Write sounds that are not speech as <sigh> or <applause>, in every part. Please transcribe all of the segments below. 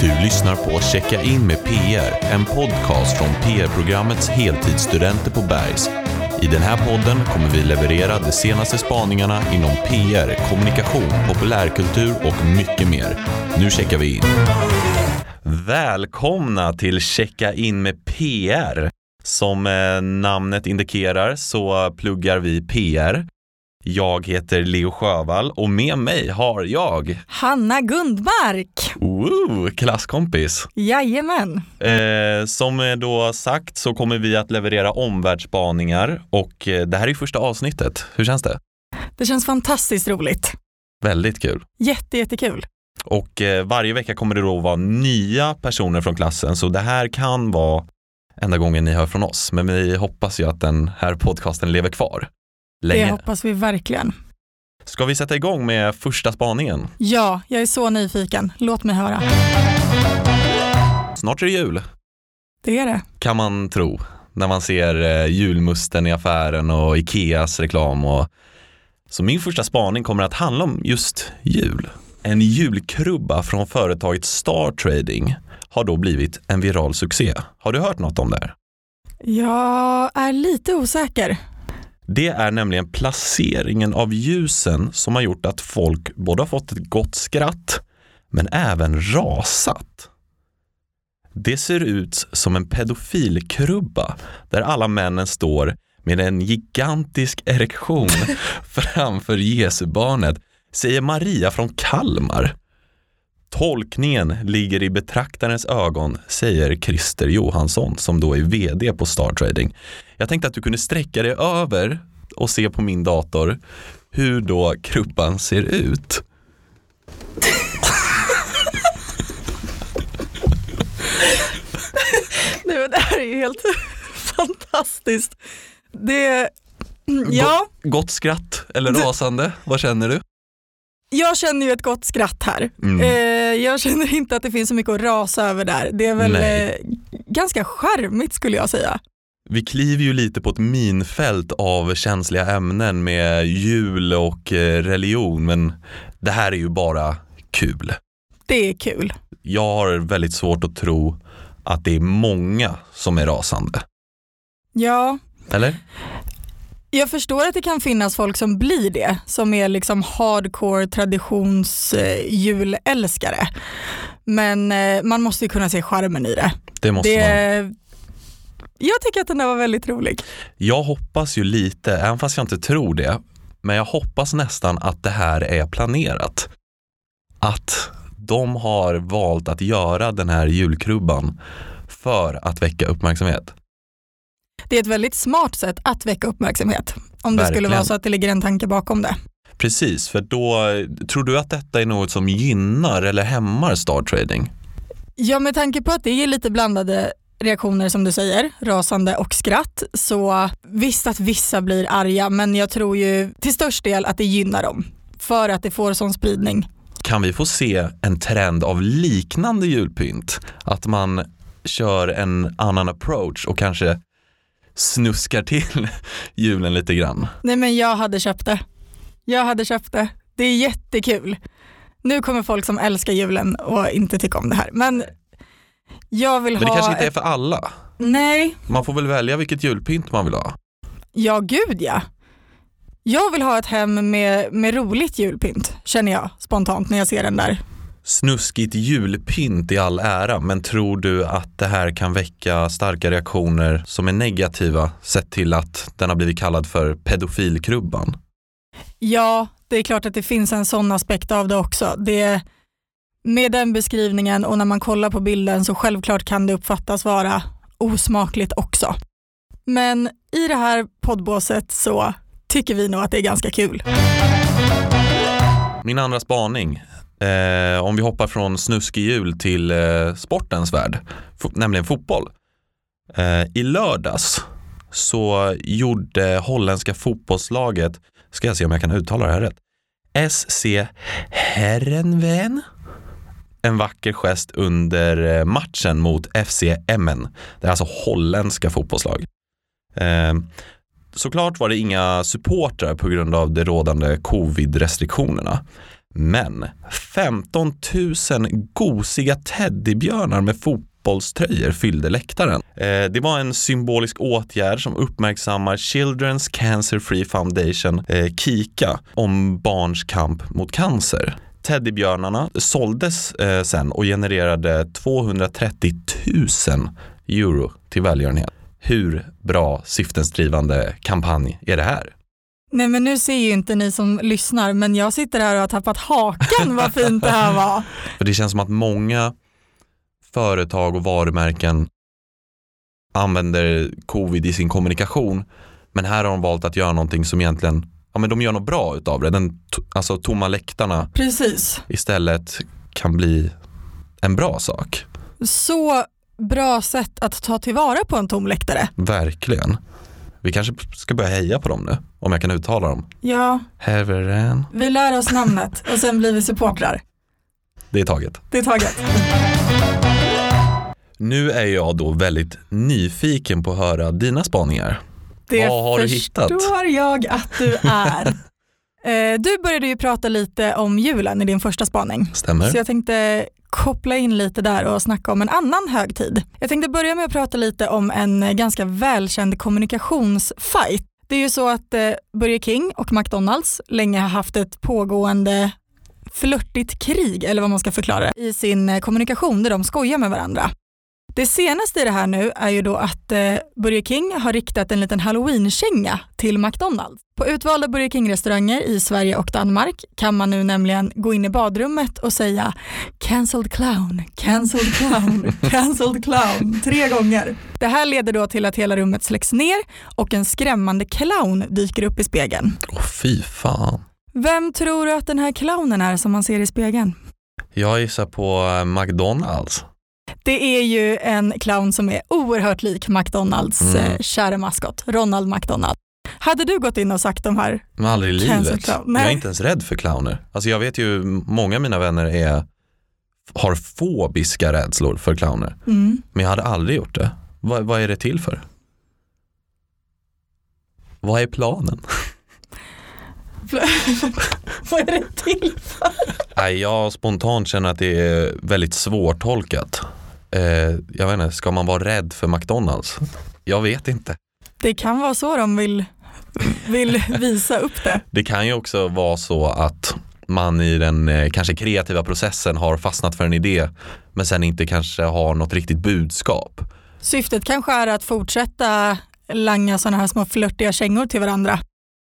Du lyssnar på Checka in med PR, en podcast från PR-programmets heltidsstudenter på Bergs. I den här podden kommer vi leverera de senaste spaningarna inom PR, kommunikation, populärkultur och mycket mer. Nu checkar vi in. Välkomna till Checka in med PR. Som eh, namnet indikerar så pluggar vi PR. Jag heter Leo Sjövall och med mig har jag Hanna Gundmark. Woo, klasskompis. Jajamän. Eh, som då sagt så kommer vi att leverera omvärldsspaningar och eh, det här är första avsnittet. Hur känns det? Det känns fantastiskt roligt. Väldigt kul. Jätte, jättekul. Och eh, varje vecka kommer det då vara nya personer från klassen så det här kan vara enda gången ni hör från oss. Men vi hoppas ju att den här podcasten lever kvar länge. Det hoppas vi verkligen. Ska vi sätta igång med första spaningen? Ja, jag är så nyfiken. Låt mig höra. Snart är det jul, Det är det. kan man tro. När man ser eh, julmusten i affären och Ikeas reklam. Och... Så min första spaning kommer att handla om just jul. En julkrubba från företaget Star Trading har då blivit en viral succé. Har du hört något om det här? Jag är lite osäker. Det är nämligen placeringen av ljusen som har gjort att folk både har fått ett gott skratt men även rasat. Det ser ut som en pedofilkrubba där alla männen står med en gigantisk erektion <laughs> framför Jesubarnet, säger Maria från Kalmar. Tolkningen ligger i betraktarens ögon, säger Christer Johansson som då är vd på Star Trading. Jag tänkte att du kunde sträcka dig över och se på min dator hur då krubban ser ut. <laughs> Nej, men det här är ju helt <laughs> fantastiskt. Det, <clears throat> ja, Gott skratt eller rasande? Vad känner du? Jag känner ju ett gott skratt här. Mm. Eh, jag känner inte att det finns så mycket att rasa över där. Det är väl eh, ganska charmigt skulle jag säga. Vi kliver ju lite på ett minfält av känsliga ämnen med jul och eh, religion men det här är ju bara kul. Det är kul. Jag har väldigt svårt att tro att det är många som är rasande. Ja, Eller? Jag förstår att det kan finnas folk som blir det, som är liksom hardcore traditionsjulälskare. Men eh, man måste ju kunna se charmen i det. Det måste man. det jag tycker att den där var väldigt rolig. Jag hoppas ju lite, även fast jag inte tror det, men jag hoppas nästan att det här är planerat. Att de har valt att göra den här julkrubban för att väcka uppmärksamhet. Det är ett väldigt smart sätt att väcka uppmärksamhet. Om det skulle Verkligen. vara så att det ligger en tanke bakom det. Precis, för då tror du att detta är något som gynnar eller hämmar Star Trading? Ja, med tanke på att det är lite blandade reaktioner som du säger, rasande och skratt, så visst att vissa blir arga, men jag tror ju till störst del att det gynnar dem för att det får sån spridning. Kan vi få se en trend av liknande julpynt? Att man kör en annan approach och kanske snuskar till <laughs> julen lite grann. Nej men jag hade köpt det. Jag hade köpt det. Det är jättekul. Nu kommer folk som älskar julen och inte tycka om det här. Men jag vill Men det ha... kanske inte är för alla. Nej, Man får väl välja vilket julpynt man vill ha. ja gud ja. Jag vill ha ett hem med, med roligt julpynt, känner jag spontant när jag ser den där. Snuskigt julpynt i all ära, men tror du att det här kan väcka starka reaktioner som är negativa sett till att den har blivit kallad för pedofilkrubban? Ja, det är klart att det finns en sån aspekt av det också. Det, med den beskrivningen och när man kollar på bilden så självklart kan det uppfattas vara osmakligt också. Men i det här poddbåset så tycker vi nog att det är ganska kul. Min andra spaning, eh, om vi hoppar från snuskig jul till eh, sportens värld, nämligen fotboll. Eh, I lördags så gjorde holländska fotbollslaget, ska jag se om jag kan uttala det här rätt, SC Herrenven en vacker gest under eh, matchen mot FC Emmen. Det är alltså holländska fotbollslag. Eh, såklart var det inga supportrar på grund av de rådande covid-restriktionerna. Men 15 000 gosiga teddybjörnar med fotbollströjor fyllde läktaren. Eh, det var en symbolisk åtgärd som uppmärksammar Children's Cancer Free Foundation, eh, KIKA, om barns kamp mot cancer. Teddybjörnarna såldes eh, sen och genererade 230 000 euro till välgörenhet. Hur bra syftesdrivande kampanj är det här? Nej men nu ser ju inte ni som lyssnar men jag sitter här och har tappat hakan vad fint det här var. <laughs> För det känns som att många företag och varumärken använder covid i sin kommunikation men här har de valt att göra någonting som egentligen, ja men de gör något bra utav det. Den alltså tomma läktarna Precis. istället kan bli en bra sak. Så bra sätt att ta tillvara på en tom läktare. Verkligen. Vi kanske ska börja heja på dem nu, om jag kan uttala dem. Ja, Heveren. vi lär oss namnet och sen blir vi supportrar. Det är taget. Det är taget. Nu är jag då väldigt nyfiken på att höra dina spaningar. Det Vad har du hittat? förstår jag att du är. <laughs> Eh, Du började ju prata lite om julen i din första spaning. Stämmer? Så jag tänkte koppla in lite där och snacka om en annan högtid. Jag tänkte börja med att prata lite om en eh, ganska välkänd kommunikationsfight. Det är ju så att eh, Burger King och McDonalds länge har haft ett pågående flörtigt krig, eller vad man ska förklara det, i sin eh, kommunikation där de skojar med varandra. Det senaste i det här nu är ju då att eh, Burger King har riktat en liten halloween-känga till McDonalds. På utvalda Burger King-restauranger i Sverige och Danmark kan man nu nämligen gå in i badrummet och säga cancelled clown, cancelled clown, <laughs> cancelled clown tre gånger. Det här leder då till att hela rummet släcks ner och en skrämmande clown dyker upp i spegeln. Åh fy fan. Vem tror du att den här clownen är som man ser i spegeln? Jag gissar på eh, McDonalds. Det är ju en clown som är oerhört lik McDonalds Mm. eh, kära maskot, Ronald McDonald. Hade du gått in och sagt de här? Men aldrig i livet. Jag är inte ens rädd för clowner. Alltså jag vet ju, många av mina vänner är, har fobiska rädslor för clowner. Mm. Men jag hade aldrig gjort det. Vad, vad är det till för? Vad är planen? <laughs> Vad är det till? Nej, jag spontant känner att det är väldigt svårtolkat. Eh, jag vet inte, ska man vara rädd för McDonalds? Jag vet inte. Det kan vara så de vill, vill visa upp det. Det kan ju också vara så att man i den eh, kanske kreativa processen har fastnat för en idé men sen inte kanske har något riktigt budskap. Syftet kanske är att fortsätta langa sådana här små flörtiga kängor till varandra.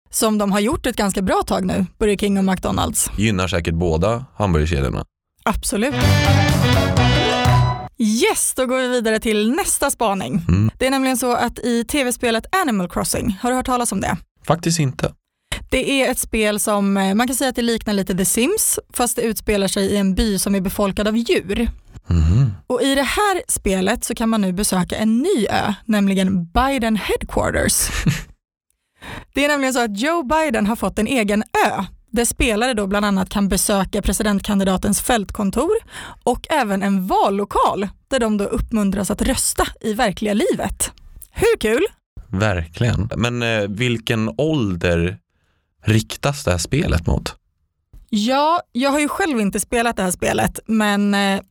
Som de har gjort ett ganska bra tag nu, Burger King och McDonalds. Gynnar säkert båda hamburgerkedjorna. Absolut. Yes, då går vi vidare till nästa spaning. Mm. Det är nämligen så att i tv-spelet Animal Crossing, har du hört talas om det? Faktiskt inte. Det är ett spel som eh, man kan säga att det liknar lite The Sims fast det utspelar sig i en by som är befolkad av djur. Mhm. Och i det här spelet så kan man nu besöka en ny ö, nämligen Biden Headquarters. <laughs> det är nämligen så att Joe Biden har fått en egen ö där spelare då bland annat kan besöka presidentkandidatens fältkontor och även en vallokal där de då uppmuntras att rösta i verkliga livet. Hur kul? Verkligen. Men eh, vilken ålder riktas det här spelet mot? Ja, jag har ju själv inte spelat det här spelet, men eh,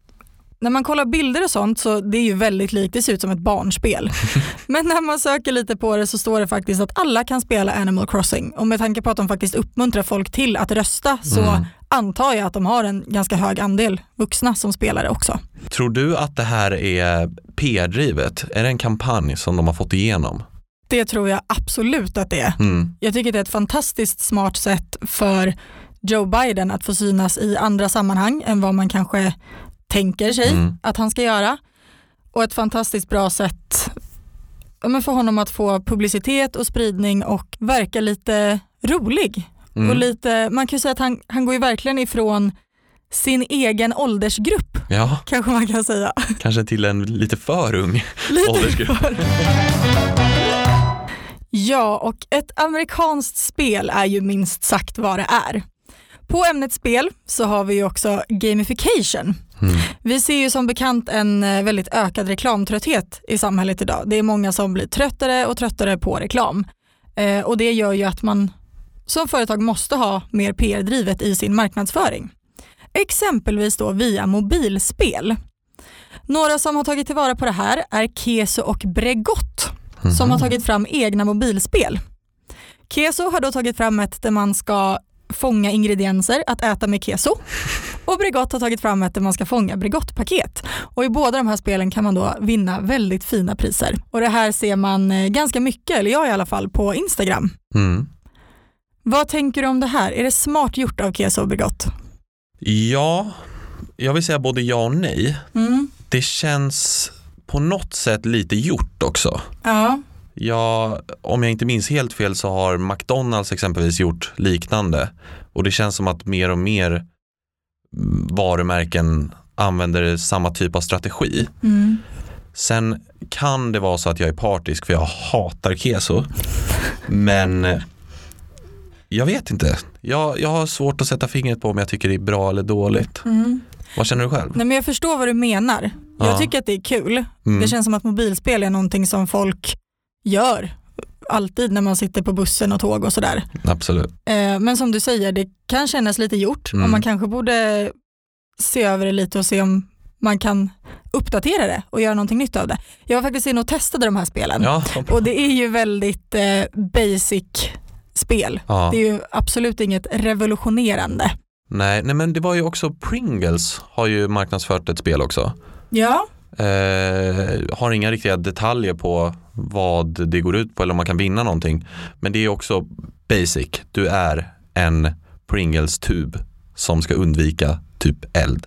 när man kollar bilder och sånt så det är ju väldigt likt, det ser ut som ett barnspel. <laughs> men när man söker lite på det så står det faktiskt att alla kan spela Animal Crossing och med tanke på att de faktiskt uppmuntrar folk till att rösta så Mm. antar jag att de har en ganska hög andel vuxna som spelare också. Tror du att det här är PR-drivet? Är det en kampanj som de har fått igenom? Det tror jag absolut att det är. Mm. Jag tycker det är ett fantastiskt smart sätt för Joe Biden att få synas i andra sammanhang än vad man kanske tänker sig Mm. att han ska göra. Och ett fantastiskt bra sätt men för honom att få publicitet och spridning och verka lite rolig. Mm. Och lite, man kan ju säga att han, han går ju verkligen ifrån sin egen åldersgrupp Ja, kanske man kan säga. kanske till en lite för ung. <laughs> Lite Åldersgrupp. för. Ja, och ett amerikanskt spel är ju minst sagt vad det är. På ämnet spel så har vi ju också gamification. Mm. Vi ser ju som bekant en eh, väldigt ökad reklamtrötthet i samhället idag. Det är många som blir tröttare och tröttare på reklam. Eh, och det gör ju att man som företag måste ha mer PR-drivet i sin marknadsföring. Exempelvis då via mobilspel. Några som har tagit tillvara på det här är Keso och Bregott som har tagit fram egna mobilspel. Keso har då tagit fram ett där man ska fånga ingredienser att äta med keso och Bregott har tagit fram ett där man ska fånga Bregottpaket. Och I båda de här spelen kan man då vinna väldigt fina priser. Och Det här ser man eh, ganska mycket, eller jag i alla fall, på Instagram. Mm. Vad tänker du om det här? Är det smart gjort av Keso och Bregott? Ja, jag vill säga både ja och nej. Mm. Det känns på något sätt lite gjort också. Ja. Ja, om jag inte minns helt fel så har McDonalds exempelvis gjort liknande och det känns som att mer och mer varumärken använder samma typ av strategi. Mm. Sen kan det vara så att jag är partisk för jag hatar keso. Men jag vet inte. Jag, jag har svårt att sätta fingret på om jag tycker det är bra eller dåligt. Mm. Vad känner du själv? Nej, men jag förstår vad du menar. Ja. Jag tycker att det är kul. Mm. Det känns som att mobilspel är någonting som folk gör alltid när man sitter på bussen och tåg och sådär. Absolut. Eh, men som du säger, det kan kännas lite gjort Mm. och man kanske borde se över det lite och se om man kan uppdatera det och göra någonting nytt av det. Jag var faktiskt inne och testade de här spelen Ja, och det är ju väldigt eh, basic spel. ja. Det är ju absolut inget revolutionerande. Nej, nej, men det var ju också Pringles har ju marknadsfört ett spel också. Ja, Eh, har inga riktiga detaljer på vad det går ut på eller om man kan vinna någonting. Men det är också basic. Du är en Pringles-tub som ska undvika typ eld.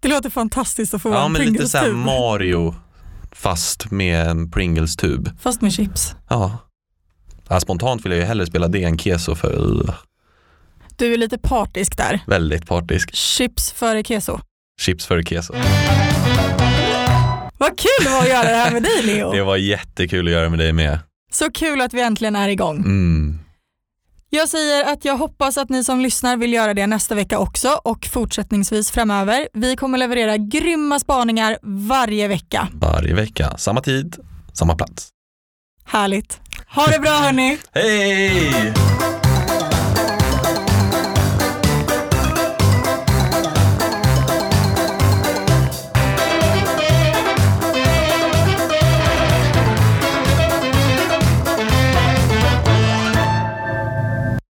det låter fantastiskt att få vara Ja en men lite såhär Pringles-tub. Mario fast med en Pringles-tub. Fast med chips. Ja. ja. Spontant vill jag ju hellre spela det än keso för uh, Du är lite partisk där. väldigt partisk. Chips före keso. Chips för keso. Vad kul det var att göra det här med dig Leo. Det var jättekul att göra med dig med. Så kul att vi äntligen är igång. Mm. Jag säger att jag hoppas att ni som lyssnar vill göra det nästa vecka också och fortsättningsvis framöver. Vi kommer leverera grymma spaningar varje vecka. Varje vecka, samma tid, samma plats. Härligt. Ha det bra hörni. Hej!